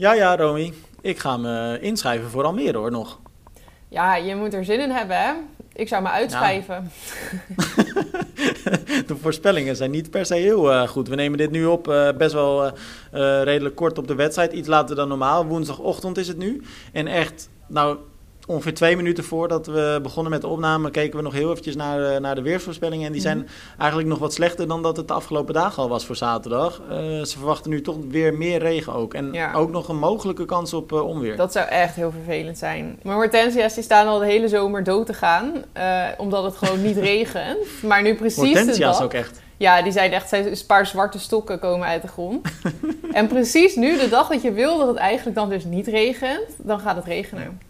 Ja, ja, Romy. Ik ga me inschrijven voor Almere hoor, nog. Ja, je moet er zin in hebben, hè? Ik zou me uitschrijven. de voorspellingen zijn niet per se heel uh, goed. We nemen dit nu op uh, best wel uh, redelijk kort op de wedstrijd. Iets later dan normaal. Woensdagochtend is het nu. En echt, nou, ongeveer twee minuten voordat we begonnen met de opname, keken we nog heel eventjes naar, uh, naar de weersvoorspellingen. En die zijn mhm. eigenlijk nog wat slechter dan dat het de afgelopen dagen al was voor zaterdag. Uh, ze verwachten nu toch weer meer regen ook. En ja. ook nog een mogelijke kans op uh, onweer. Dat zou echt heel vervelend zijn. Maar hortensia's die staan al de hele zomer dood te gaan, omdat het gewoon niet regent. Maar nu precies Hortensia's ook echt. Ja, die zijn echt, een paar zwarte stokken komen uit de grond. en precies nu, de dag dat je wil dat het eigenlijk dan dus niet regent, dan gaat het regenen.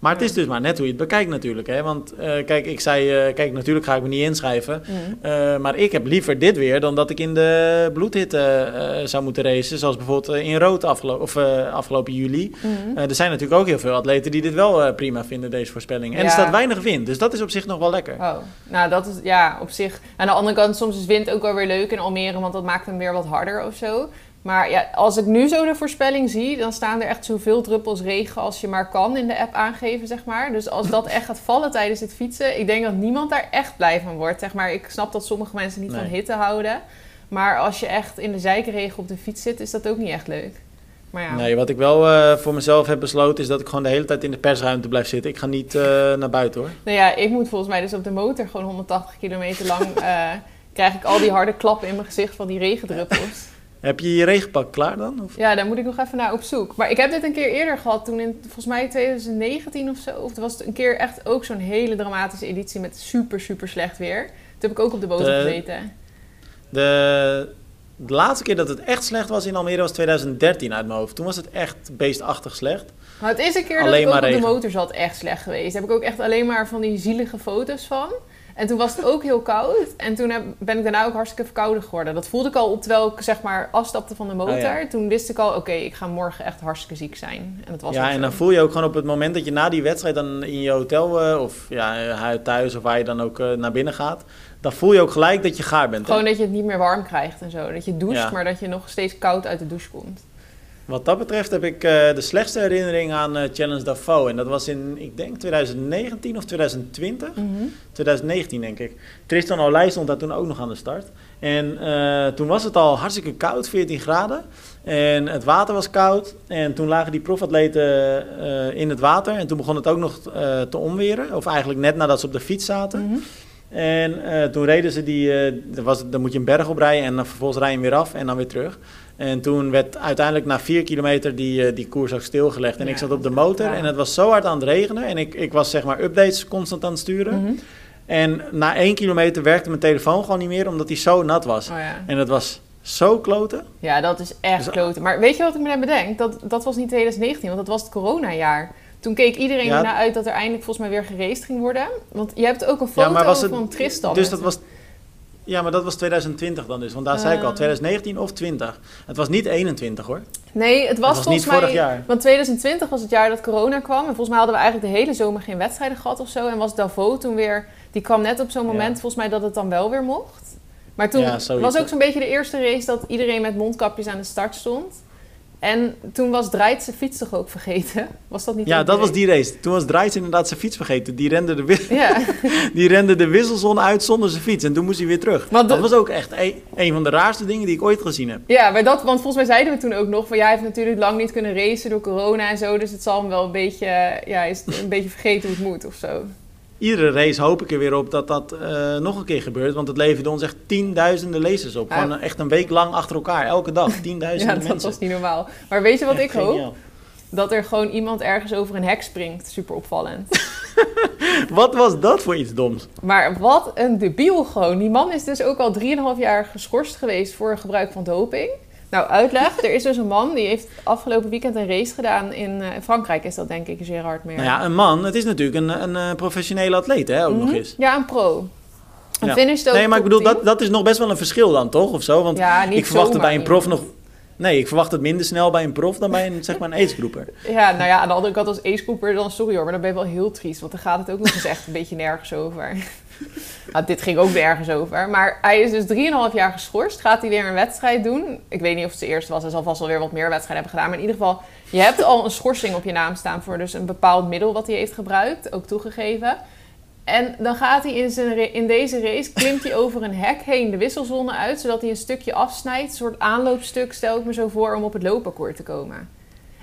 Maar het is dus maar net hoe je het bekijkt natuurlijk. Hè? Want uh, kijk, ik zei, uh, kijk, natuurlijk ga ik me niet inschrijven. Mm. Uh, maar ik heb liever dit weer dan dat ik in de bloedhitte zou moeten racen. Zoals bijvoorbeeld in rood afgelo of, afgelopen juli. Mm. er zijn natuurlijk ook heel veel atleten die dit wel prima vinden, deze voorspelling. En ja. er staat weinig wind, dus dat is op zich nog wel lekker. Oh, nou dat is, ja, op zich. Aan de andere kant, soms is wind ook wel weer leuk in Almere, want dat maakt hem weer wat harder of zo. Maar ja, als ik nu zo de voorspelling zie, dan staan er echt zoveel druppels regen als je maar kan in de app aangeven, zeg maar. Dus als dat echt gaat vallen tijdens het fietsen, ik denk dat niemand daar echt blij van wordt. Zeg maar, ik snap dat sommige mensen niet van hitte houden. Maar als je echt in de zijkenregen op de fiets zit, is dat ook niet echt leuk. Maar ja. Nee, wat ik wel uh, voor mezelf heb besloten is dat ik gewoon de hele tijd in de persruimte blijf zitten. Ik ga niet uh, naar buiten hoor. Nou ja, ik moet volgens mij dus op de motor gewoon 180 kilometer lang... Uh, krijg ik al die harde klappen in mijn gezicht van die regendruppels. Heb je je regenpak klaar dan? Of? Ja, daar moet ik nog even naar op zoek. Maar ik heb dit een keer eerder gehad, toen in volgens mij 2019 of zo. Of was een keer echt ook zo'n hele dramatische editie met super, super slecht weer. Toen heb ik ook op de boot gezeten. De, de laatste keer dat het echt slecht was in Almere was 2013 uit mijn hoofd. Toen was het echt beestachtig slecht. Maar het is een keer alleen dat ik ook op de motor zat echt slecht geweest. Daar heb ik ook echt alleen maar van die zielige foto's van. En toen was het ook heel koud. En toen heb, ben ik daarna ook hartstikke verkouden geworden. Dat voelde ik al terwijl ik zeg maar afstapte van de motor. Oh toen wist ik al, oké, ik ga morgen echt hartstikke ziek zijn. En dat was ja, en dan voel je ook gewoon op het moment dat je na die wedstrijd dan in je hotel uh, of ja, thuis of waar je dan ook uh, naar binnen gaat. Dan voel je ook gelijk dat je gaar bent. Gewoon dat je het niet meer warm krijgt en zo. Dat je doucht, maar dat je nog steeds koud uit de douche komt. Wat dat betreft heb ik uh, de slechtste herinnering aan uh, Challenge Davos. En dat was in, ik denk, 2019 of 2020. Mm -hmm. 2019, denk ik. Tristan Olij stond daar toen ook nog aan de start. En uh, toen was het al hartstikke koud, 14 graden. En het water was koud. En toen lagen die profatleten in het water. En toen begon het ook nog te onweren. Of eigenlijk net nadat ze op de fiets zaten. Mm -hmm. En toen reden ze die, was, dan moet je een berg oprijden en dan vervolgens rijden weer af en dan weer terug. En toen werd uiteindelijk na vier kilometer die, uh, die koers ook stilgelegd. En ik zat op de motor en het was zo hard aan het regenen. En ik, ik was zeg maar updates constant aan het sturen. Mm -hmm. En na één kilometer werkte mijn telefoon gewoon niet meer, omdat hij zo nat was. Oh, ja. En dat was zo kloten. Ja, dat is echt dus, kloten. Maar weet je wat ik me net bedenk? Dat, dat was niet 2019, want dat was het coronajaar. Toen keek iedereen ja. ernaar uit dat er eindelijk volgens mij weer geraced ging worden. Want je hebt ook een foto ja, het, van Tristan. Dus dat was ja, maar dat was 2020 dan dus. Want daar zei ik al, 2019 ah. of 20. Het was niet 21 hoor. Nee, het was, het was volgens niet mij... vorig jaar. Want 2020 was het jaar dat corona kwam. En volgens mij hadden we eigenlijk de hele zomer geen wedstrijden gehad of zo. En was Davos toen weer... Die kwam net op zo'n moment volgens mij dat het dan wel weer mocht. Maar toen ja, was ook zo'n beetje de eerste race dat iedereen met mondkapjes aan de start stond. En toen was Draait zijn fiets toch ook vergeten? Was dat niet Ja, dat was die race. Toen was Draait inderdaad zijn fiets vergeten. Die rende de, ja. die rende de wisselzone uit zonder zijn fiets. En toen moest hij weer terug. dat was ook echt een, een, van de raarste dingen die ik ooit gezien heb. Ja, maar dat, want volgens mij zeiden we toen ook nog... van jij heeft natuurlijk lang niet kunnen racen door corona en zo... dus het zal hem wel een beetje, ja, is een beetje vergeten hoe het moet of zo iedere race hoop ik er weer op dat dat uh, nog een keer gebeurt. Want het leverde ons echt tienduizenden lezers op. Gewoon ja. echt een week lang achter elkaar, elke dag. Tienduizenden ja, mensen. dat was niet normaal. Maar weet je wat ik hoop? Dat er gewoon iemand ergens over een hek springt. Super opvallend. wat was dat voor iets doms? Maar wat een debiel gewoon. Die man is dus ook al 3,5 jaar geschorst geweest voor gebruik van doping. Nou, uitleg. Er is dus een man die heeft afgelopen weekend een race gedaan in uh, Frankrijk. Is dat denk ik Gerard meer. Nou ja, een man. Het is natuurlijk een, een, een professionele atleet, hè, ook mm -hmm. nog eens. Ja, een pro. Een ja. Nee, maar ik bedoel, dat, dat is nog best wel een verschil dan, toch? Of zo? Want ja, ik verwacht het bij een prof nog... Nee, ik verwacht het minder snel bij een prof dan bij een, zeg maar, een ace-groeper. Ja, nou ja, aan de andere kant als ace-groeper, dan sorry hoor, maar dan ben je wel heel triest. Want dan gaat het ook nog eens echt een beetje nergens over. Nou, dit ging ook ergens over. Maar hij is dus 3,5 jaar geschorst. Gaat hij weer een wedstrijd doen? Ik weet niet of het de eerste was. Hij zal vast wel weer wat meer wedstrijden hebben gedaan. Maar in ieder geval, je hebt al een schorsing op je naam staan voor dus een bepaald middel wat hij heeft gebruikt. Ook toegegeven. En dan gaat hij in, zijn in deze race, klimt hij over een hek heen de wisselzone uit, zodat hij een stukje afsnijdt. Een soort aanloopstuk, stel ik me zo voor, om op het loopakkoord te komen.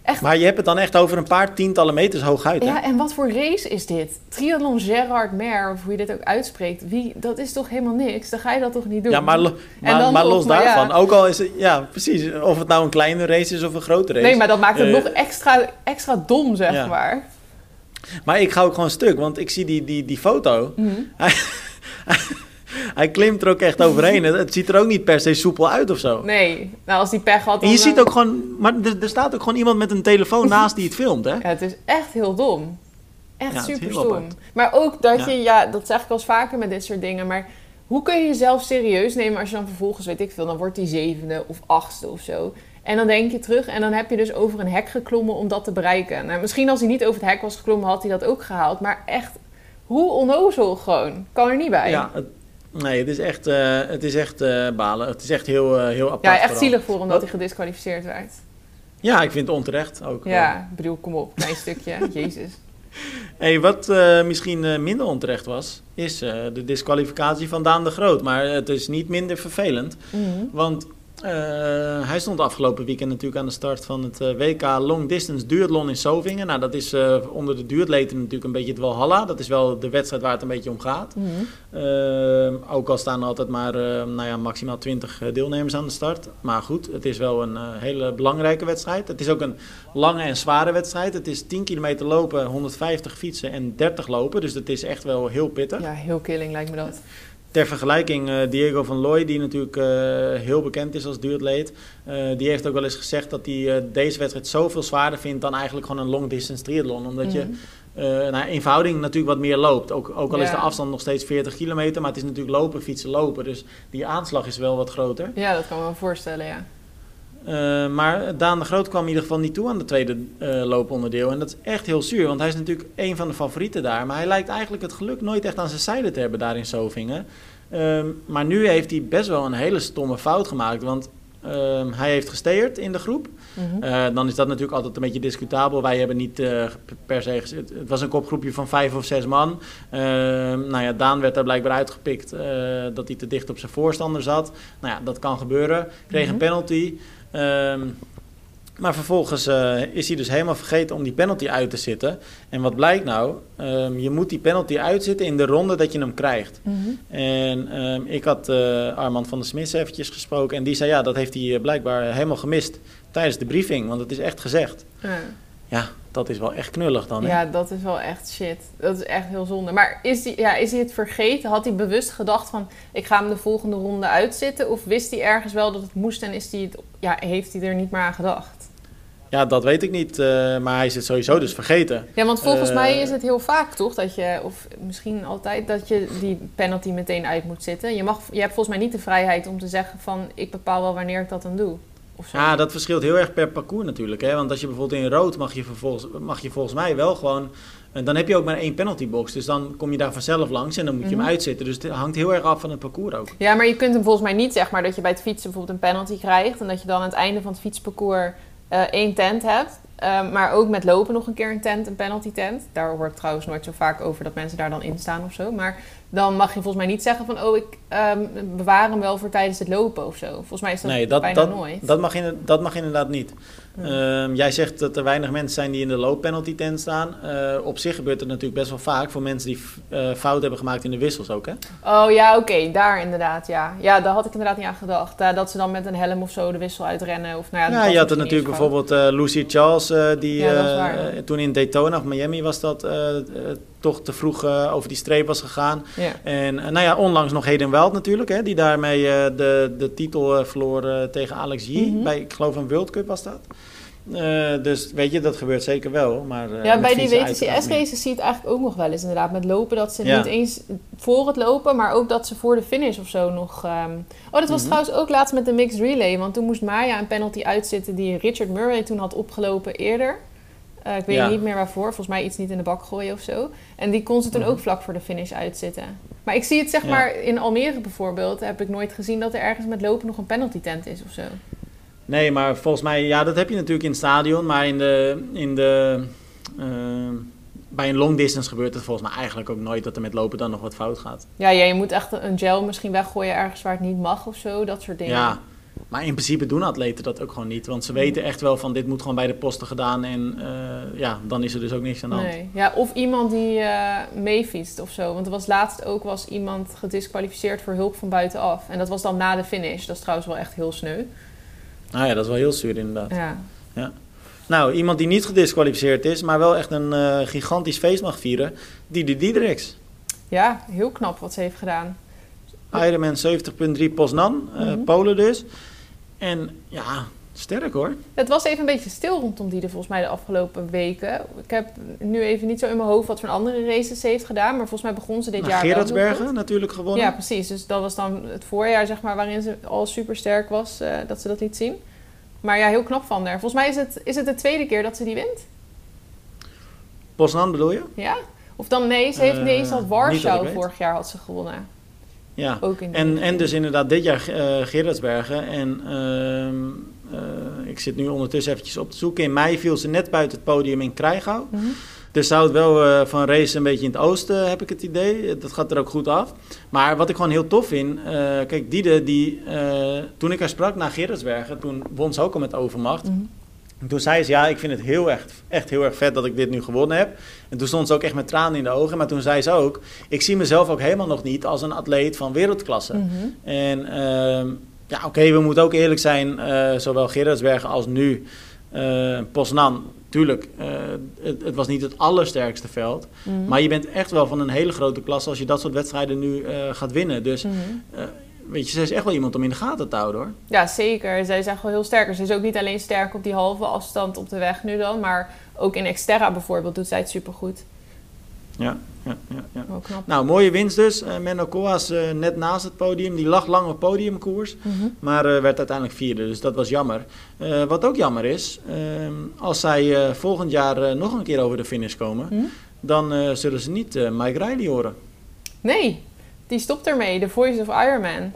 Echt. Maar je hebt het dan echt over een paar tientallen meters hoog uit. Hè? Ja, en wat voor race is dit? Triathlon Gerard Mer, of hoe je dit ook uitspreekt. Wie, dat is toch helemaal niks? Dan ga je dat toch niet doen? Ja, maar, lo maar, maar los daarvan. Ook al is het, ja, precies. Of het nou een kleine race is of een grote race. Nee, maar dat maakt het uh, nog extra, extra dom, zeg ja. maar. Maar ik ga ook gewoon stuk, want ik zie die, die, die foto. Mm -hmm. hij, klimt er ook echt overheen. Het ziet er ook niet per se soepel uit of zo. Nee, nou als die pech had... En je ziet ook gewoon... Maar er, er, staat ook gewoon iemand met een telefoon naast die het filmt, hè? Ja, het is echt heel dom. Echt ja, super stom. Maar ook dat ja. je... Ja, dat zeg ik wel eens vaker met dit soort dingen, maar... Hoe kun je jezelf serieus nemen als je dan vervolgens, weet ik veel, dan wordt die zevende of achtste of zo. En dan denk je terug en dan heb je dus over een hek geklommen om dat te bereiken. Nou, misschien als hij niet over het hek was geklommen, had hij dat ook gehaald. Maar echt, hoe onnozel gewoon. Kan er niet bij. Ja, het, nee, het is echt, uh, het is echt uh, balen. Het is echt heel, uh, heel apart. Ja, echt zielig voor omdat hij gedisqualificeerd werd. Ja, ik vind het onterecht ook. Ja, ik bedoel, kom op, klein stukje. Jezus. Hey, wat misschien minder onterecht was, is de disqualificatie van Daan de Groot. Maar het is niet minder vervelend. Mm -hmm. Want uh, hij stond afgelopen weekend natuurlijk aan de start van het uh, WK Long Distance Duathlon in Sovingen. Nou, dat is uh, onder de duatleten natuurlijk een beetje het Walhalla. Dat is wel de wedstrijd waar het een beetje om gaat. Mm -hmm. ook al staan er altijd maar nou ja, maximaal 20 deelnemers aan de start. Maar goed, het is wel een hele belangrijke wedstrijd. Het is ook een lange en zware wedstrijd. Het is 10 kilometer lopen, 150 fietsen en 30 lopen. Dus dat is echt wel heel pittig. Ja, heel killing lijkt me dat. Ter vergelijking, uh, Diego van Looy, die natuurlijk uh, heel bekend is als duatleet, uh, die heeft ook wel eens gezegd dat hij deze wedstrijd zoveel zwaarder vindt dan eigenlijk gewoon een long distance triathlon. Omdat mm. je nou, eenvoudig natuurlijk wat meer loopt. Ook, ook al ja. is de afstand nog steeds 40 kilometer, maar het is natuurlijk lopen, fietsen, lopen. Dus die aanslag is wel wat groter. Ja, dat kan me wel voorstellen, ja. Uh, maar Daan de Groot kwam in ieder geval niet toe aan de tweede uh, looponderdeel. En dat is echt heel zuur, want hij is natuurlijk een van de favorieten daar. Maar hij lijkt eigenlijk het geluk nooit echt aan zijn zijde te hebben daar in Zovingen. Um, maar nu heeft hij best wel een hele stomme fout gemaakt. Want um, hij heeft gesteerd in de groep. Mm -hmm. uh, dan is dat natuurlijk altijd een beetje discutabel. Wij hebben niet per se... Het, het, was een kopgroepje van vijf of zes man. nou ja, Daan werd daar blijkbaar uitgepikt dat hij te dicht op zijn voorstander zat. Nou ja, dat kan gebeuren. Kreeg mm -hmm. een penalty. Um, maar vervolgens uh, is hij dus helemaal vergeten om die penalty uit te zitten. En wat blijkt nou? Um, je moet die penalty uitzitten in de ronde dat je hem krijgt. Mm -hmm. En um, ik had uh, Armand van der Smis eventjes gesproken. En die zei ja, dat heeft hij blijkbaar helemaal gemist tijdens de briefing. Want het is echt gezegd. Ja, ja dat is wel echt knullig dan. Hè? Ja, dat is wel echt shit. Dat is echt heel zonde. Maar is hij, ja, is hij het vergeten? Had hij bewust gedacht van... ik ga hem de volgende ronde uitzitten? Of wist hij ergens wel dat het moest en is hij het, ja, heeft hij er niet meer aan gedacht? Ja, dat weet ik niet. Uh, maar hij is het sowieso dus vergeten. Ja, want volgens uh, mij is het heel vaak toch dat je... of misschien altijd dat je die penalty meteen uit moet zitten. Je, mag, je hebt volgens mij niet de vrijheid om te zeggen van... ik bepaal wel wanneer ik dat dan doe. Ja, dat verschilt heel erg per parcours natuurlijk. Hè? Want als je bijvoorbeeld in rood mag je, vervolgens, mag je volgens mij wel gewoon... Dan heb je ook maar één penaltybox. Dus dan kom je daar vanzelf langs en dan moet je mm -hmm. hem uitzitten. Dus het hangt heel erg af van het parcours ook. Ja, maar je kunt hem volgens mij niet zeg maar dat je bij het fietsen bijvoorbeeld een penalty krijgt. En dat je dan aan het einde van het fietsparcours uh, één tent hebt. Uh, maar ook met lopen nog een keer een tent, een penalty tent. Daar hoort trouwens nooit zo vaak over dat mensen daar dan in staan of zo. Maar dan mag je volgens mij niet zeggen van... oh, ik um, bewaar hem wel voor tijdens het lopen of zo. Volgens mij is dat, nee, dat bijna dat, nooit. Dat mag, in, dat mag inderdaad niet. Ja. Um, jij zegt dat er weinig mensen zijn die in de looppenalty tent staan. Uh, op zich gebeurt het natuurlijk best wel vaak... voor mensen die uh, fout hebben gemaakt in de wissels ook, hè? Oh ja, oké. Okay, daar inderdaad, ja. Ja, daar had ik inderdaad niet aan gedacht. Uh, dat ze dan met een helm of zo de wissel uitrennen. Of, nou ja, ja je had er natuurlijk bijvoorbeeld Lucy Charles... die ja, toen in Daytona of Miami was dat toch te vroeg over die streep was gegaan. Ja. En uh, nou ja, onlangs nog Hayden Wild natuurlijk, hè, die daarmee uh, de, de titel verloor tegen Alex. Mm -hmm. Bij, ik geloof een World Cup was dat. dus weet je, dat gebeurt zeker wel. Maar, ja, bij die WTCS-races zie je het eigenlijk ook nog wel eens inderdaad. Met lopen, dat ze ja. niet eens voor het lopen, maar ook dat ze voor de finish of zo nog... Um... Oh, dat was mm -hmm. trouwens ook laatst met de mixed relay. Want toen moest Maya een penalty uitzitten die Richard Murray toen had opgelopen eerder. Eh, ik weet Ja. niet meer waarvoor. Volgens mij iets niet in de bak gooien of zo. En die kon ze toen Mhm. ook vlak voor de finish uitzitten. Maar ik zie het zeg Ja. maar in Almere bijvoorbeeld. Heb ik nooit gezien dat er ergens met lopen nog een penalty tent is of zo. Nee, maar volgens mij, ja, dat heb je natuurlijk in het stadion, maar in de, in de, eh, bij een long distance gebeurt het volgens mij eigenlijk ook nooit dat er met lopen dan nog wat fout gaat. Ja, ja, je moet echt een gel misschien weggooien ergens waar het niet mag of zo. Dat soort dingen. Ja, maar in principe doen atleten dat ook gewoon niet, want ze weten echt wel van dit moet gewoon bij de posten gedaan en eh, ja, dan is er dus ook niks aan de hand. Nee. Ja, of iemand die eh meefietst of zo. Want er was laatst ook was iemand gedisqualificeerd voor hulp van buitenaf. En dat was dan na de finish. Dat is trouwens wel echt heel sneu. Nou ja, dat is wel heel zuur inderdaad. Ja. Nou, iemand die niet gedisqualificeerd is, maar wel echt een eh, gigantisch feest mag vieren, Didi Diedericks. ja, heel knap wat ze heeft gedaan. Ironman 70.3 Poznan, eh, Mhm. Polen dus. En ja, sterk hoor. Het was even een beetje stil rondom die er volgens mij de afgelopen weken. Ik heb nu even niet zo in mijn hoofd wat voor andere races ze heeft gedaan. Maar volgens mij begon ze dit Nou, jaar Gerardsbergen natuurlijk gewonnen. Ja, precies. Dus dat was dan het voorjaar, zeg maar, waarin ze al super sterk was, eh, dat ze dat liet zien. Maar ja, heel knap van haar. Volgens mij is het, is het de tweede keer dat ze die wint. Poznan bedoel je? Ja? Of dan nee, ze heeft Eh, al niet dat Warschau vorig jaar had ze gewonnen. Ja. Ook in En, en dus inderdaad dit jaar Gerardsbergen. En ehm, eh, ik zit nu ondertussen eventjes op te zoeken. In mei viel ze net buiten het podium in Krijgau. Mhm. Dus zou het wel eh, van race een beetje in het oosten, heb ik het idee. Dat gaat er ook goed af. Maar wat ik gewoon heel tof vind... kijk, Diede, die, toen ik haar sprak na Gerardsbergen... toen won ze ook al met overmacht. Mhm. En toen zei ze, ja, ik vind het heel erg, echt heel erg vet dat ik dit nu gewonnen heb. En toen stond ze ook echt met tranen in de ogen. Maar toen zei ze ook, ik zie mezelf ook helemaal nog niet als een atleet van wereldklasse. Mhm. En ehm, ja, oké, we moeten ook eerlijk zijn, eh, zowel Gerardsbergen als nu eh Poznan. Tuurlijk, eh, het, het was niet het allersterkste veld. Mhm. Maar je bent echt wel van een hele grote klasse als je dat soort wedstrijden nu gaat winnen. Dus Mhm. Weet je, ze is echt wel iemand om in de gaten te houden hoor. Ja, zeker. Zij is echt wel heel sterk. Ze is ook niet alleen sterk op die halve afstand op de weg nu dan, maar ook in Xterra bijvoorbeeld doet zij het supergoed. Ja, ja, ja. ja. Knap. Nou, mooie winst dus. Eh Menno Koas eh, net naast het podium. Die lag lang op podiumkoers. Mhm. Maar eh, werd uiteindelijk vierde, dus dat was jammer. Wat ook jammer is, ehm, als zij volgend jaar nog een keer over de finish komen, Mhm. dan zullen ze niet Mike Riley horen. Nee, die stopt ermee. The Voice of Ironman.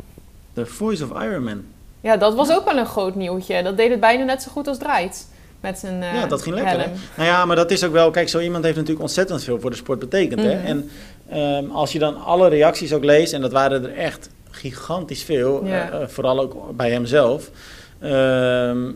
The Voice of Ironman. Ja, dat was ook wel een groot nieuwtje. Dat deed het bijna net zo goed als Draait. Met zijn eh ja, dat ging lekker. Nou ja, maar dat is ook wel, kijk, zo iemand heeft natuurlijk ontzettend veel voor de sport betekend. Hè? Mhm. En ehm, als je dan alle reacties ook leest, en dat waren er echt gigantisch veel, Ja. eh, eh, vooral ook bij hemzelf. Ehm,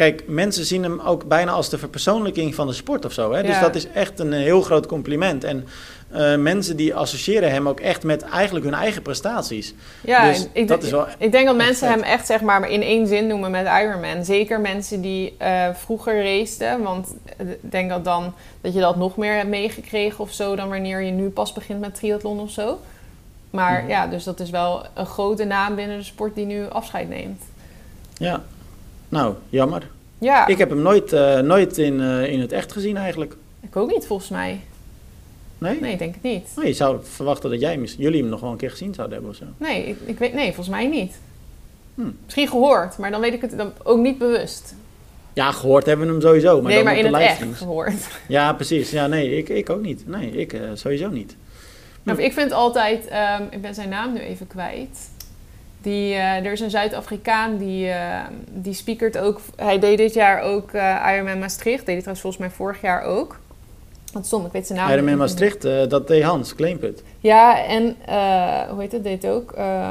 kijk, mensen zien hem ook bijna als de verpersoonlijking van de sport of zo. Hè? Dus Ja. dat is echt een heel groot compliment. En eh, mensen die associëren hem ook echt met eigenlijk hun eigen prestaties. Ja, dus ik, dat is wel ik denk dat mensen vet. hem echt zeg maar in één zin noemen met Ironman. Zeker mensen die eh, vroeger raceten. Want ik denk dat dan dat je dat nog meer hebt meegekregen of zo... dan wanneer je nu pas begint met triathlon of zo. Maar Mhm. ja, dus dat is wel een grote naam binnen de sport die nu afscheid neemt. Ja, nou, jammer. Ja, Ik heb hem nooit, eh, nooit in, eh, in het echt gezien eigenlijk. ik ook niet volgens mij. Nee? Nee, ik denk het niet. Nou, je zou verwachten dat jij, mis- jullie hem nog wel een keer gezien zouden hebben of zo. Nee, ik, ik weet, nee volgens mij niet. Hm. Misschien gehoord, maar dan weet ik het dan ook niet bewust. Ja, gehoord hebben we hem sowieso. Maar nee, dan maar in de het echt gehoord. Ja, precies. Ja, nee, ik, ik ook niet. Nee, ik eh, sowieso niet. Nou, ik vind altijd, ehm, ik ben zijn naam nu even kwijt. Die, eh, er is een Zuid-Afrikaan die, eh, die speakert ook. Hij deed dit jaar ook eh Ironman Maastricht. Deed hij trouwens volgens mij vorig jaar ook. Wat stom, ik weet zijn naam Ironman. Maastricht, eh, dat deed Hans Kleinput. Ja, en eh, hoe heet het? Deed ook. eh,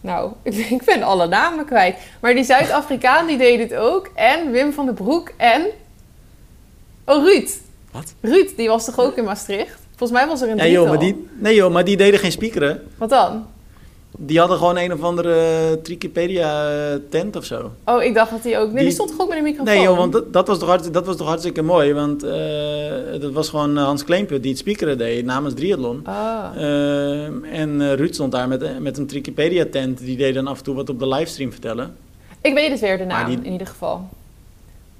nou, ik, ik ben alle namen kwijt. Maar die Zuid-Afrikaan die deed het ook. En Wim van den Broek en. Oh, Ruud. Wat? Ruud, die was toch ook in Maastricht? Volgens mij was er een Ja, joh, maar die, nee joh, maar die deden geen speakeren. Wat dan? Die hadden gewoon een of andere Trikipedia-tent of zo. Oh, ik dacht dat hij ook... Nee, die, Die- stond toch ook met een microfoon? Nee joh, want dat, dat, was toch hartstikke, dat was toch hartstikke mooi. Want eh, dat was gewoon eh, Hans Kleinput die het speakeren deed namens Triathlon. Ah. En eh, Ruud stond daar met, met een Trikipedia-tent. Die deed dan af en toe wat op de livestream vertellen. Ik weet het weer, de naam, die- in ieder geval.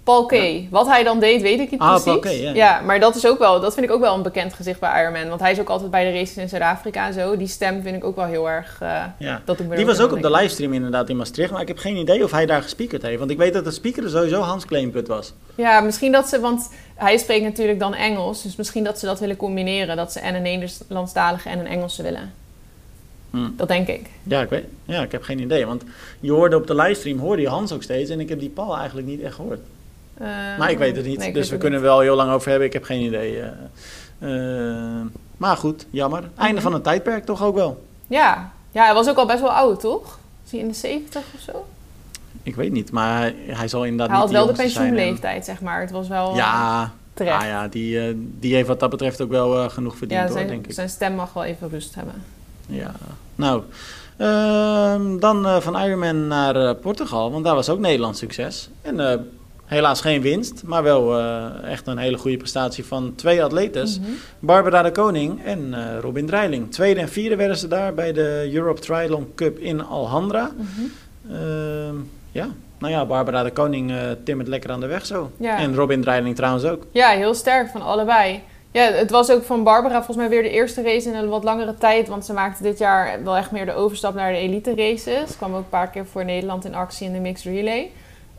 Paul Kay. Wat hij dan deed, weet ik niet Ah, precies. Ja. ja, maar dat is ook wel, dat vind ik ook wel een bekend gezicht bij Ironman. Want hij is ook altijd bij de races in Zuid-Afrika en zo. Die stem vind ik ook wel heel erg. eh, Ja. dat Die was ook op de livestream inderdaad in Maastricht, maar ik heb geen idee of hij daar gespiekerd heeft. Want ik weet dat de speaker er sowieso Hans Kleinput was. Ja, misschien dat ze, want hij spreekt natuurlijk dan Engels. Dus misschien dat ze dat willen combineren. Dat ze en een Nederlandstalige en een Engelse willen. Hm. Dat denk ik. Ja ik, weet, ja, ik heb geen idee. Want je hoorde op de livestream, hoorde je Hans ook steeds en ik heb die Paul eigenlijk niet echt gehoord. Eh, Maar ik weet het niet, nee, dus we kunnen niet. wel heel lang over hebben. Ik heb geen idee. eh. Eh, maar goed, jammer. Einde Mhm. van een tijdperk toch ook wel. Ja. ja, hij was ook al best wel oud, toch? Is hij in de 70 of zo? Ik weet niet, maar hij, zal inderdaad Hij had wel de pensioenleeftijd, zeg maar. Het was wel Ja, terecht. ah ja die, die heeft wat dat betreft ook wel genoeg verdiend ja, hoor, zijn, denk ik. zijn stem mag wel even rust hebben. Ja, nou, ehm, dan van Ironman naar Portugal, want daar was ook Nederlands succes. En helaas geen winst, maar wel eh, echt een hele goede prestatie van twee atletes. Mhm. Barbara de Koning en eh, Robin Dreiling. Tweede en vierde werden ze daar bij de Europe Triathlon Cup in Alhandra. Mhm. Ehm, ja, nou ja, Barbara de Koning eh timmert lekker aan de weg zo. Ja. En Robin Dreiling trouwens ook. Ja, heel sterk van allebei. Ja, het was ook van Barbara volgens mij weer de eerste race in een wat langere tijd. Want ze maakte dit jaar wel echt meer de overstap naar de elite races. Ze kwam ook een paar keer voor Nederland in actie in de mixed relay.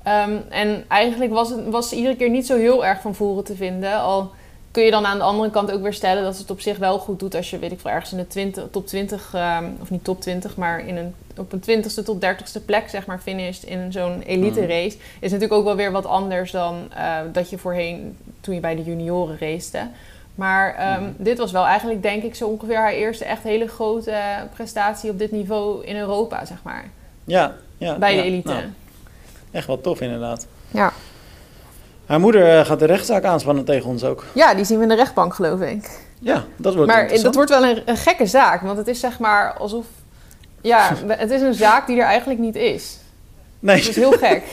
Ehm, en eigenlijk was, het, was ze iedere keer niet zo heel erg van voren te vinden. Al kun je dan aan de andere kant ook weer stellen dat ze het op zich wel goed doet als je, weet ik veel, ergens in de 20, top 20, ehm, of niet top 20, maar in een, op een 20ste tot 30ste plek, zeg maar, finisht in zo'n elite Mhm. race. Is natuurlijk ook wel weer wat anders dan eh, dat je voorheen, toen je bij de junioren racete. Maar ehm, Mhm. dit was wel eigenlijk, denk ik, zo ongeveer haar eerste echt hele grote prestatie op dit niveau in Europa, zeg maar. Ja, ja. Bij ja, de elite. nou, echt wel tof inderdaad. Ja. Haar moeder eh, gaat de rechtszaak aanspannen tegen ons ook. ja, die zien we in de rechtbank, geloof ik. Ja, dat wordt maar dat wordt wel een, een gekke zaak, want het is zeg maar alsof... Ja, het is een zaak die er eigenlijk niet is. Nee, Dat is heel gek.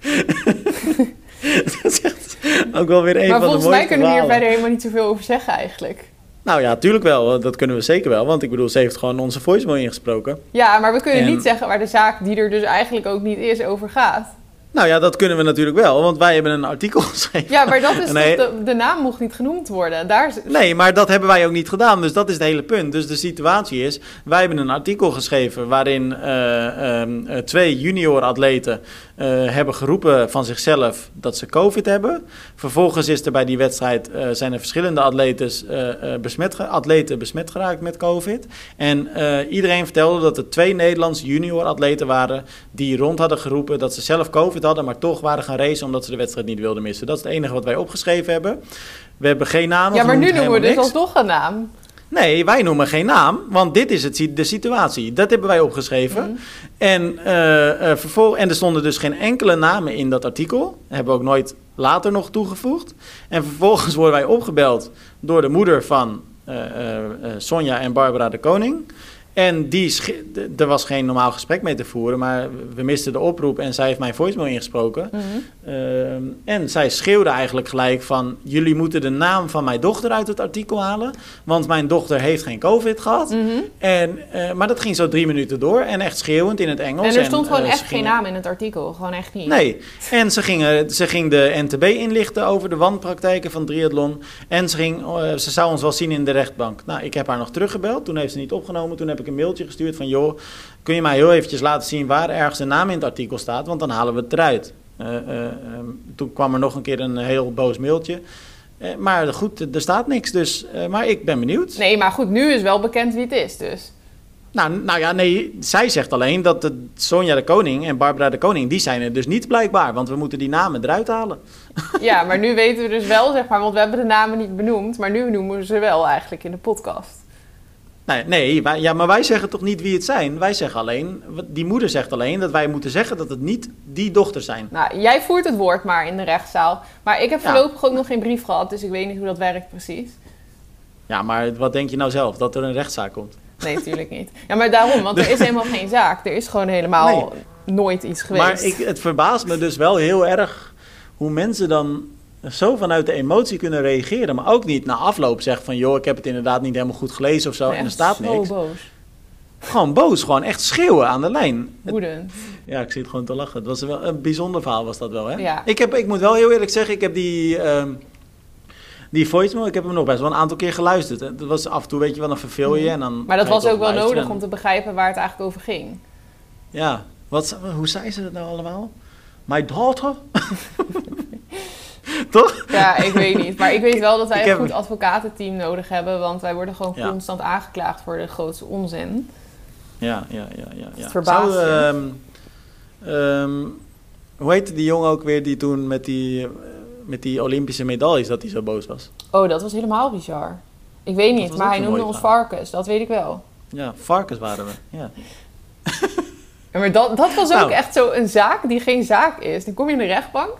dat is echt ook wel weer een maar van de volgens mooiste mij kunnen we hier verder helemaal niet zoveel over zeggen eigenlijk. Nou ja, tuurlijk wel. Dat kunnen we zeker wel. Want ik bedoel, ze heeft gewoon onze voicemail ingesproken. Ja, maar we kunnen En- niet zeggen waar de zaak die er dus eigenlijk ook niet is over gaat. Nou ja, dat kunnen we natuurlijk wel. Want wij hebben een artikel geschreven. Ja, maar dat is Nee. de, de naam mocht niet genoemd worden. Daar is, Nee, maar dat hebben wij ook niet gedaan. Dus dat is het hele punt. Dus de situatie is, wij hebben een artikel geschreven waarin eh, ehm, eh, twee junior atleten eh, hebben geroepen van zichzelf dat ze COVID hebben. Vervolgens is er bij die wedstrijd zijn er verschillende atletes, besmet, atleten besmet geraakt met COVID. En iedereen vertelde dat er twee Nederlandse junior atleten waren die rond hadden geroepen dat ze zelf COVID hadden, maar toch waren gaan racen omdat ze de wedstrijd niet wilden missen. Dat is het enige wat wij opgeschreven hebben. We hebben geen namen. ja, maar nu noemen we dus niks. alsnog een naam. Nee, wij noemen geen naam, want dit is het, de situatie. Dat hebben wij opgeschreven. Mhm. En, eh, eh, en er stonden dus geen enkele namen in dat artikel. Hebben we ook nooit later nog toegevoegd. En vervolgens worden wij opgebeld door de moeder van eh, Sonja en Barbara de Koning. En die er was geen normaal gesprek mee te voeren, maar we misten de oproep en zij heeft mijn voicemail ingesproken. Mhm. Ehm, en zij schreeuwde eigenlijk gelijk van... jullie moeten de naam van mijn dochter uit het artikel halen... want mijn dochter heeft geen covid gehad. Mhm. En, eh, maar dat ging zo drie minuten door en echt schreeuwend in het Engels. En er stond gewoon eh, echt geen naam in het artikel. Gewoon echt niet. Nee, en ze, gingen, ze ging de NTB inlichten over de wanpraktijken van triathlon. En ze, ging, eh, ze zou ons wel zien in de rechtbank. Nou, ik heb haar nog teruggebeld. Toen heeft ze niet opgenomen. Toen heb ik een mailtje gestuurd van... joh, kun je mij heel eventjes laten zien waar ergens de naam in het artikel staat? Want dan halen we het eruit. Eh, eh, ehm, toen kwam er nog een keer een heel boos mailtje. Eh, maar goed, er staat niks. Dus, maar ik ben benieuwd. Nee, maar goed, nu is wel bekend wie het is, dus. Nou, nou ja, nee, zij zegt alleen dat de Sonja de Koning en Barbara de Koning... die zijn er dus niet blijkbaar. Want we moeten die namen eruit halen. Ja, maar nu weten we dus wel, zeg maar, want we hebben de namen niet benoemd, maar nu noemen we ze wel eigenlijk in de podcast. Nee, nee wij, ja, maar wij zeggen toch niet wie het zijn? Wij zeggen alleen, die moeder zegt alleen dat wij moeten zeggen dat het niet die dochters zijn. Nou, jij voert het woord maar in de rechtszaal. Maar ik heb Ja. voorlopig ook nog geen brief gehad, dus ik weet niet hoe dat werkt precies. Ja, maar wat denk je nou zelf? Dat er een rechtszaak komt? Nee, natuurlijk niet. Ja, maar daarom, want er is helemaal geen zaak. Er is gewoon helemaal nooit iets geweest. Maar ik, het verbaast me dus wel heel erg hoe mensen dan zo vanuit de emotie kunnen reageren. Maar ook niet na afloop zeggen van... joh, ik heb het inderdaad niet helemaal goed gelezen of zo en er staat niks. boos. Gewoon boos, gewoon echt schreeuwen aan de lijn. Woedend. Ja, ik zit gewoon te lachen. Het was wel een bijzonder verhaal was dat wel, hè? Ja. Ik, heb, ik moet wel heel eerlijk zeggen, ik heb die, ehm die voicemail, ik heb hem nog best wel een aantal keer geluisterd. Het was af en toe, weet je wel, dan verveel je en dan... Mhm. Maar dat was ook wel nodig en- om te begrijpen waar het eigenlijk over ging. Ja, wat, hoe zei ze dat nou allemaal? My daughter? Toch? Ja, ik weet niet. Maar ik weet wel dat wij een goed advocatenteam nodig hebben. Want wij worden gewoon Ja. constant aangeklaagd voor de grootste onzin. Ja, ja, ja. ja, ja. Het verbaast Zou, ehm, ehm, hoe heette die jongen ook weer die toen met die, eh, met die Olympische medailles, dat hij zo boos was? Oh, dat was helemaal bizar. Ik weet niet, maar hij noemde ons varkens. Dat weet ik wel. Ja, varkens waren we. Ja. Ja, maar dat, dat was ook Nou. echt zo een zaak die geen zaak is. Dan kom je in de rechtbank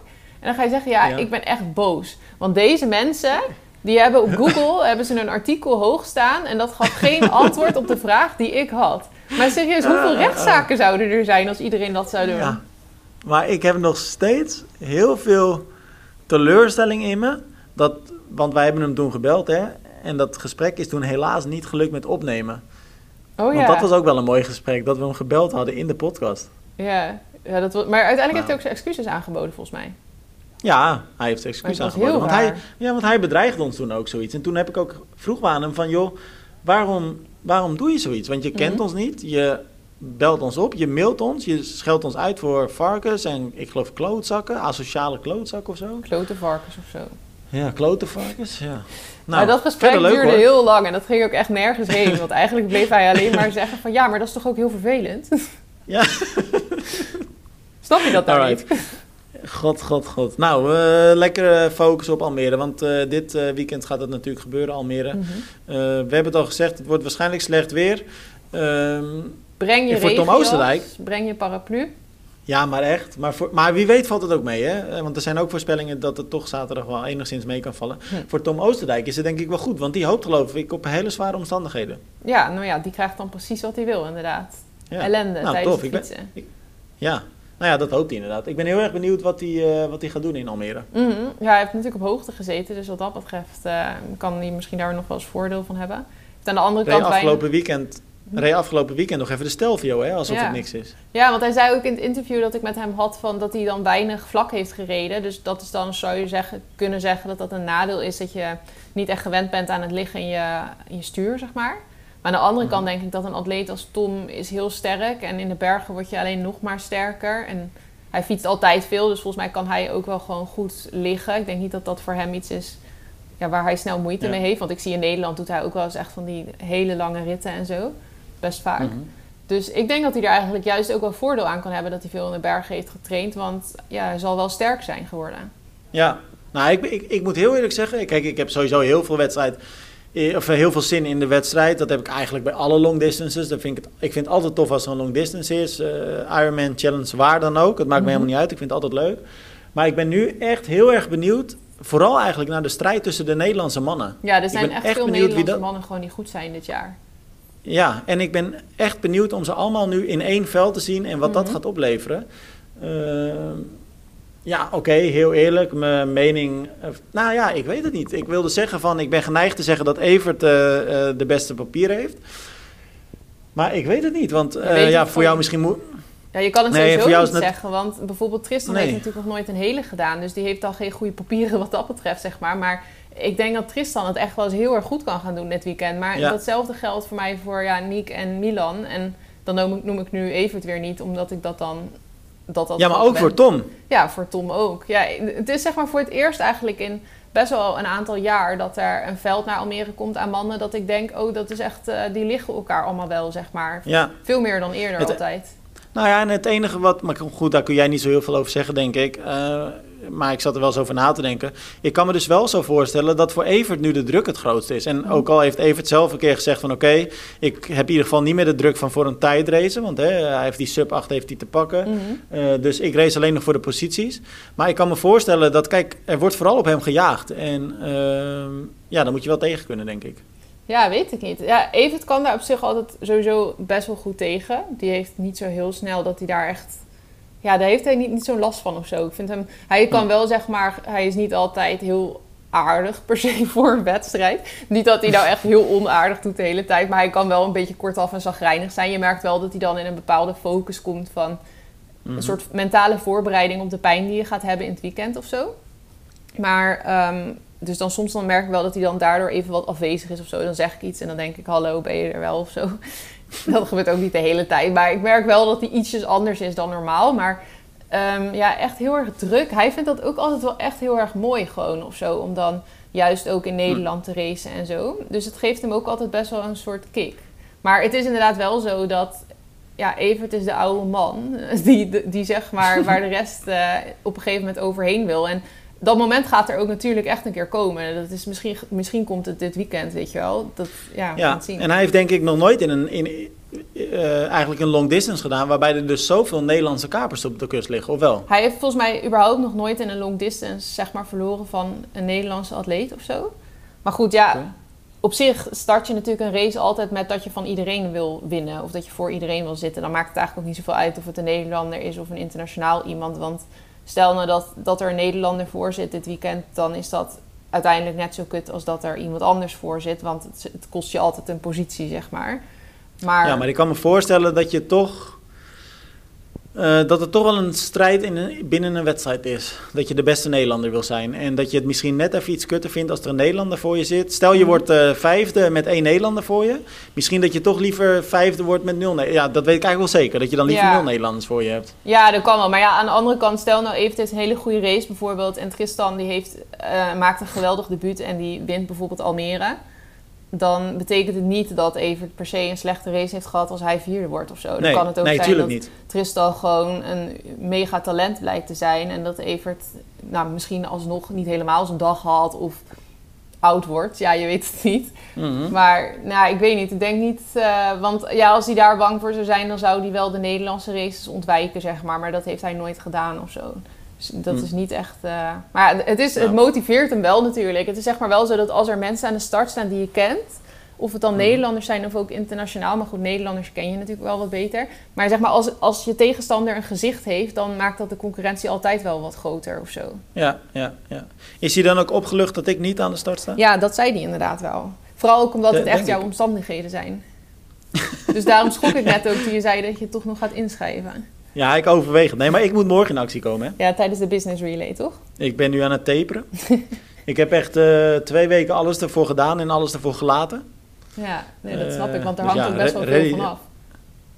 en dan ga je zeggen... ja, Ja. ik ben echt boos. Want deze mensen, die hebben op Google hebben ze een artikel hoog staan... en dat gaf geen antwoord op de vraag die ik had. Maar serieus, hoeveel Ah, ah, ah. rechtszaken zouden er zijn... als iedereen dat zou doen? Ja. Maar ik heb nog steeds heel veel teleurstelling in me. Dat, want wij hebben hem toen gebeld, hè. En dat gesprek is toen helaas niet gelukt met opnemen. Oh Want ja. dat was ook wel een mooi gesprek, dat we hem gebeld hadden in de podcast. ja. ja dat was, maar uiteindelijk heeft hij Nou. ook zijn excuses aangeboden, volgens mij. Ja, hij heeft excuus aangeboden. Want hij, ja, want hij bedreigde ons toen ook zoiets. En toen heb ik ook vroeg aan hem van, joh, waarom, waarom doe je zoiets? Want je kent Mhm. ons niet, je belt ons op, je mailt ons, je scheldt ons uit voor varkens en ik geloof klootzakken, asociale klootzakken of zo. Klote varkens of zo. Ja, klote varkens, ja. Nou, maar dat gesprek leuk, duurde hoor. heel lang en dat ging ook echt nergens heen. Want eigenlijk bleef hij alleen maar zeggen van... ja, maar dat is toch ook heel vervelend? Ja. Snap je dat nou niet? God, god, god. Nou, eh, lekker eh, focussen op Almere, want eh, dit weekend gaat het natuurlijk gebeuren, Almere. Mhm. We hebben het al gezegd, het wordt waarschijnlijk slecht weer. Ehm, Breng je voor Tom regenjas, Oosterwijk? breng je paraplu. Ja, maar echt. Maar, voor, maar wie weet valt het ook mee, hè? Want er zijn ook voorspellingen dat het toch zaterdag wel enigszins mee kan vallen. Hm. Voor Tom Oosterdijk is het denk ik wel goed, want die hoopt geloof ik op hele zware omstandigheden. Ja, nou ja, die krijgt dan precies wat hij wil inderdaad. Ja. Ellende Nou, tijdens tof. het Ik ben- fietsen. ja, nou ja, dat hoopt hij inderdaad. Ik ben heel erg benieuwd wat hij, eh, wat hij gaat doen in Almere. Mhm. Ja, hij heeft natuurlijk op hoogte gezeten. Dus wat dat betreft eh, kan hij misschien daar nog wel eens voordeel van hebben. Heeft aan de andere kant... wij- afgelopen, weekend, reed afgelopen weekend nog even de Stelvio, hè? Alsof Ja. het niks is. Ja, want hij zei ook in het interview dat ik met hem had van dat hij dan weinig vlak heeft gereden. Dus dat is dan, zou je zeggen, kunnen zeggen dat dat een nadeel is dat je niet echt gewend bent aan het liggen in je, in je stuur, zeg maar. Maar aan de andere Mhm. kant denk ik dat een atleet als Tom is heel sterk. En in de bergen word je alleen nog maar sterker. En hij fietst altijd veel, dus volgens mij kan hij ook wel gewoon goed liggen. Ik denk niet dat dat voor hem iets is ja, waar hij snel moeite Ja. mee heeft. Want ik zie in Nederland doet hij ook wel eens echt van die hele lange ritten en zo. Best vaak. Mhm. Dus ik denk dat hij er eigenlijk juist ook wel voordeel aan kan hebben dat hij veel in de bergen heeft getraind. Want ja, hij zal wel sterk zijn geworden. Ja, nou, ik, ik, ik moet heel eerlijk zeggen, kijk, ik heb sowieso heel veel wedstrijd, of eh, heel veel zin in de wedstrijd. Dat heb ik eigenlijk bij alle long distances. Dat vind ik, het, ik vind het altijd tof als er een long distance is. eh, Ironman Challenge, waar dan ook. Het maakt me Mhm. helemaal niet uit. Ik vind het altijd leuk. Maar ik ben nu echt heel erg benieuwd, vooral eigenlijk naar de strijd tussen de Nederlandse mannen. Ja, er zijn echt, echt veel benieuwd wie Nederlandse dat- mannen gewoon die goed zijn dit jaar. Ja, en ik ben echt benieuwd om ze allemaal nu in één veld te zien en wat dat Mhm. gaat opleveren. Ehm, ja, oké, heel eerlijk, mijn mening. eh, nou ja, ik weet het niet. Ik wilde zeggen van, ik ben geneigd te zeggen dat Evert eh, eh, de beste papier heeft. Maar ik weet het niet, want ja, voor jou misschien moet. Ja, je kan het Nee, sowieso jou niet zeggen. Want bijvoorbeeld Tristan Nee. heeft natuurlijk nog nooit een hele gedaan. Dus die heeft al geen goede papieren wat dat betreft, zeg maar. Maar ik denk dat Tristan het echt wel eens heel erg goed kan gaan doen dit weekend. Maar Ja. datzelfde geldt voor mij voor ja, Niek en Milan. En dan noem ik, noem ik nu Evert weer niet, omdat ik dat dan... Dat dat Ja, maar ook ben. voor Tom. Ja, voor Tom ook. Ja, het is zeg maar voor het eerst eigenlijk in best wel een aantal jaar dat er een veld naar Almere komt aan mannen. Dat ik denk, oh, dat is echt, eh, die liggen elkaar allemaal wel, zeg maar. Ja, Veel meer dan eerder Het- altijd. Nou ja, en het enige wat, maar goed, daar kun jij niet zo heel veel over zeggen, denk ik. Eh, maar ik zat er wel eens over na te denken. Ik kan me dus wel zo voorstellen dat voor Evert nu de druk het grootste is. En ook al heeft Evert zelf een keer gezegd van oké, ik heb in ieder geval niet meer de druk van voor een tijdrace. Want hè, hij heeft die sub 8 heeft hij te pakken. Mhm. Eh, dus ik race alleen nog voor de posities. Maar ik kan me voorstellen dat, kijk, er wordt vooral op hem gejaagd. En ehm, ja, dan moet je wel tegen kunnen, denk ik. Ja, weet ik niet. Ja, Evert kan daar op zich altijd sowieso best wel goed tegen. Die heeft niet zo heel snel dat hij daar echt... Ja, daar heeft hij niet, niet zo'n last van of zo. Ik vind hem... Hij kan wel, zeg maar... Hij is niet altijd heel aardig per se voor een wedstrijd. Niet dat hij nou echt heel onaardig doet de hele tijd, maar hij kan wel een beetje kortaf en zagrijnig zijn. Je merkt wel dat hij dan in een bepaalde focus komt van Mhm. een soort mentale voorbereiding op de pijn die je gaat hebben in het weekend of zo. Maar, ehm, dus dan soms dan merk ik wel dat hij dan daardoor even wat afwezig is of zo. Dan zeg ik iets en dan denk ik, hallo, ben je er wel of zo. Dat gebeurt ook niet de hele tijd. Maar ik merk wel dat hij ietsjes anders is dan normaal. Maar ehm, ja, echt heel erg druk. Hij vindt dat ook altijd wel echt heel erg mooi gewoon of zo. Om dan juist ook in Nederland te racen en zo. Dus het geeft hem ook altijd best wel een soort kick. Maar het is inderdaad wel zo dat ja, Evert is de oude man die, die zeg maar waar de rest eh, op een gegeven moment overheen wil. En dat moment gaat er ook natuurlijk echt een keer komen. Dat is misschien, misschien komt het dit weekend, weet je wel. Dat, ja, we gaan Ja, het zien. en hij heeft denk ik nog nooit in een, in, eh, eigenlijk een long distance gedaan... waarbij er dus zoveel Nederlandse kapers op de kust liggen, of wel? Hij heeft volgens mij überhaupt nog nooit in een long distance zeg maar, verloren van een Nederlandse atleet of zo. Maar goed, ja, op zich start je natuurlijk een race altijd met dat je van iedereen wil winnen. Of dat je voor iedereen wil zitten. Dan maakt het eigenlijk ook niet zoveel uit of het een Nederlander is of een internationaal iemand. Want stel nou dat, dat er een Nederlander voor zit dit weekend, dan is dat uiteindelijk net zo kut als dat er iemand anders voor zit. Want het, het kost je altijd een positie, zeg maar. Maar, Ja, maar ik kan me voorstellen dat je toch... eh, dat het toch wel een strijd in een- binnen een wedstrijd is. Dat je de beste Nederlander wil zijn. En dat je het misschien net even iets kutter vindt als er een Nederlander voor je zit. Stel je Mhm. wordt eh, vijfde met één Nederlander voor je. Misschien dat je toch liever vijfde wordt met nul. Ja, dat weet ik eigenlijk wel zeker. Dat je dan liever Ja. nul Nederlanders voor je hebt. Ja, dat kan wel. Maar ja, aan de andere kant, stel nou even, een hele goede race bijvoorbeeld. En Tristan die heeft, eh, maakt een geweldig debuut en die wint bijvoorbeeld Almere. Dan betekent het niet dat Evert per se een slechte race heeft gehad als hij vierde wordt of zo. Dan kan het ook nee zijn dat niet. Tristan gewoon een mega talent blijkt te zijn. En dat Evert nou, misschien alsnog niet helemaal zijn dag had of oud wordt. Ja, je weet het niet. Mhm. Maar nou, ik weet niet. Ik denk niet. eh, want ja, als hij daar bang voor zou zijn, dan zou hij wel de Nederlandse races ontwijken, zeg maar. Maar dat heeft hij nooit gedaan of zo. Dus dat Hm. is niet echt. eh, Maar het, is, het motiveert hem wel natuurlijk. Het is zeg maar wel zo dat als er mensen aan de start staan die je kent. Of het dan Hm. Nederlanders zijn of ook internationaal. Maar goed, Nederlanders ken je natuurlijk wel wat beter. Maar zeg maar, als, als je tegenstander een gezicht heeft, dan maakt dat de concurrentie altijd wel wat groter of zo. Ja, ja, ja. Is hij dan ook opgelucht dat ik niet aan de start sta? Ja, dat zei hij inderdaad wel. Vooral ook omdat het echt jouw ik. omstandigheden zijn. dus daarom schrok ik net ook toen je zei dat je toch nog gaat inschrijven. Ja, ik overweeg het. Nee, maar ik moet morgen in actie komen. Hè? Ja, tijdens de business relay, toch? Ik ben nu aan het taperen. ik heb echt eh, twee weken alles ervoor gedaan en alles ervoor gelaten. Ja, nee, dat Eh, snap ik, want er dus hangt ja, ook best wel veel van af.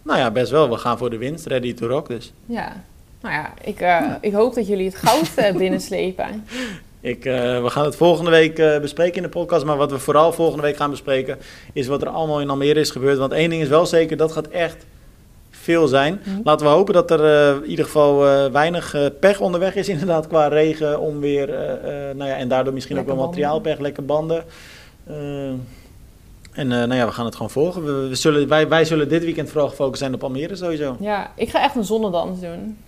Nou ja, best wel. We gaan voor de winst. Ready to rock dus. Ja, nou ja, ik, eh, ik hoop dat jullie het goud eh, binnenslepen. Ik, eh, we gaan het volgende week eh, bespreken in de podcast. Maar wat we vooral volgende week gaan bespreken... is wat er allemaal in Almere is gebeurd. Want één ding is wel zeker, dat gaat echt veel zijn. Mhm. Laten we hopen dat er eh, in ieder geval eh, weinig eh, pech onderweg is. Inderdaad, qua regen, onweer. nou ja, en daardoor misschien Lekker ook wel materiaalpech, lekke banden. En eh, nou ja, we gaan het gewoon volgen. We, we zullen, wij, wij zullen dit weekend vooral gefocust zijn op Almere sowieso. Ja, ik ga echt een zonnedans doen.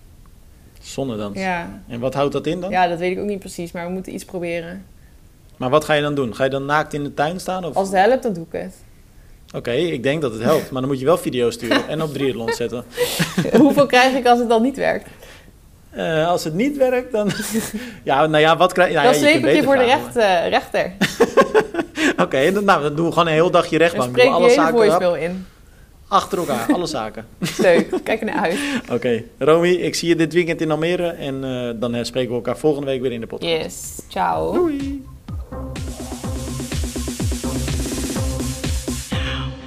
Zonnedans. Ja. En wat houdt dat in dan? ja, dat weet ik ook niet precies, maar we moeten iets proberen. Maar wat ga je dan doen? Ga je dan naakt in de tuin staan? Of? Als het helpt, dan doe ik het. Oké, ik denk dat het helpt. Maar dan moet je wel video's sturen en op triathlon zetten. Hoeveel krijg ik als het dan niet werkt? Eh, als het niet werkt, dan... ja, nou ja, wat krijg ja, dan ja, sleep kunt ik je voor de recht, eh, rechter. Oké, dan, nou, dan doen we gewoon een heel dagje rechtbank. spreek Doen we je alle hele voicemail in. achter elkaar, alle zaken. Leuk, kijk er naar uit. Oké, Romy, ik zie je dit weekend in Almere. En eh, dan spreken we elkaar volgende week weer in de podcast. Yes, ciao. Doei!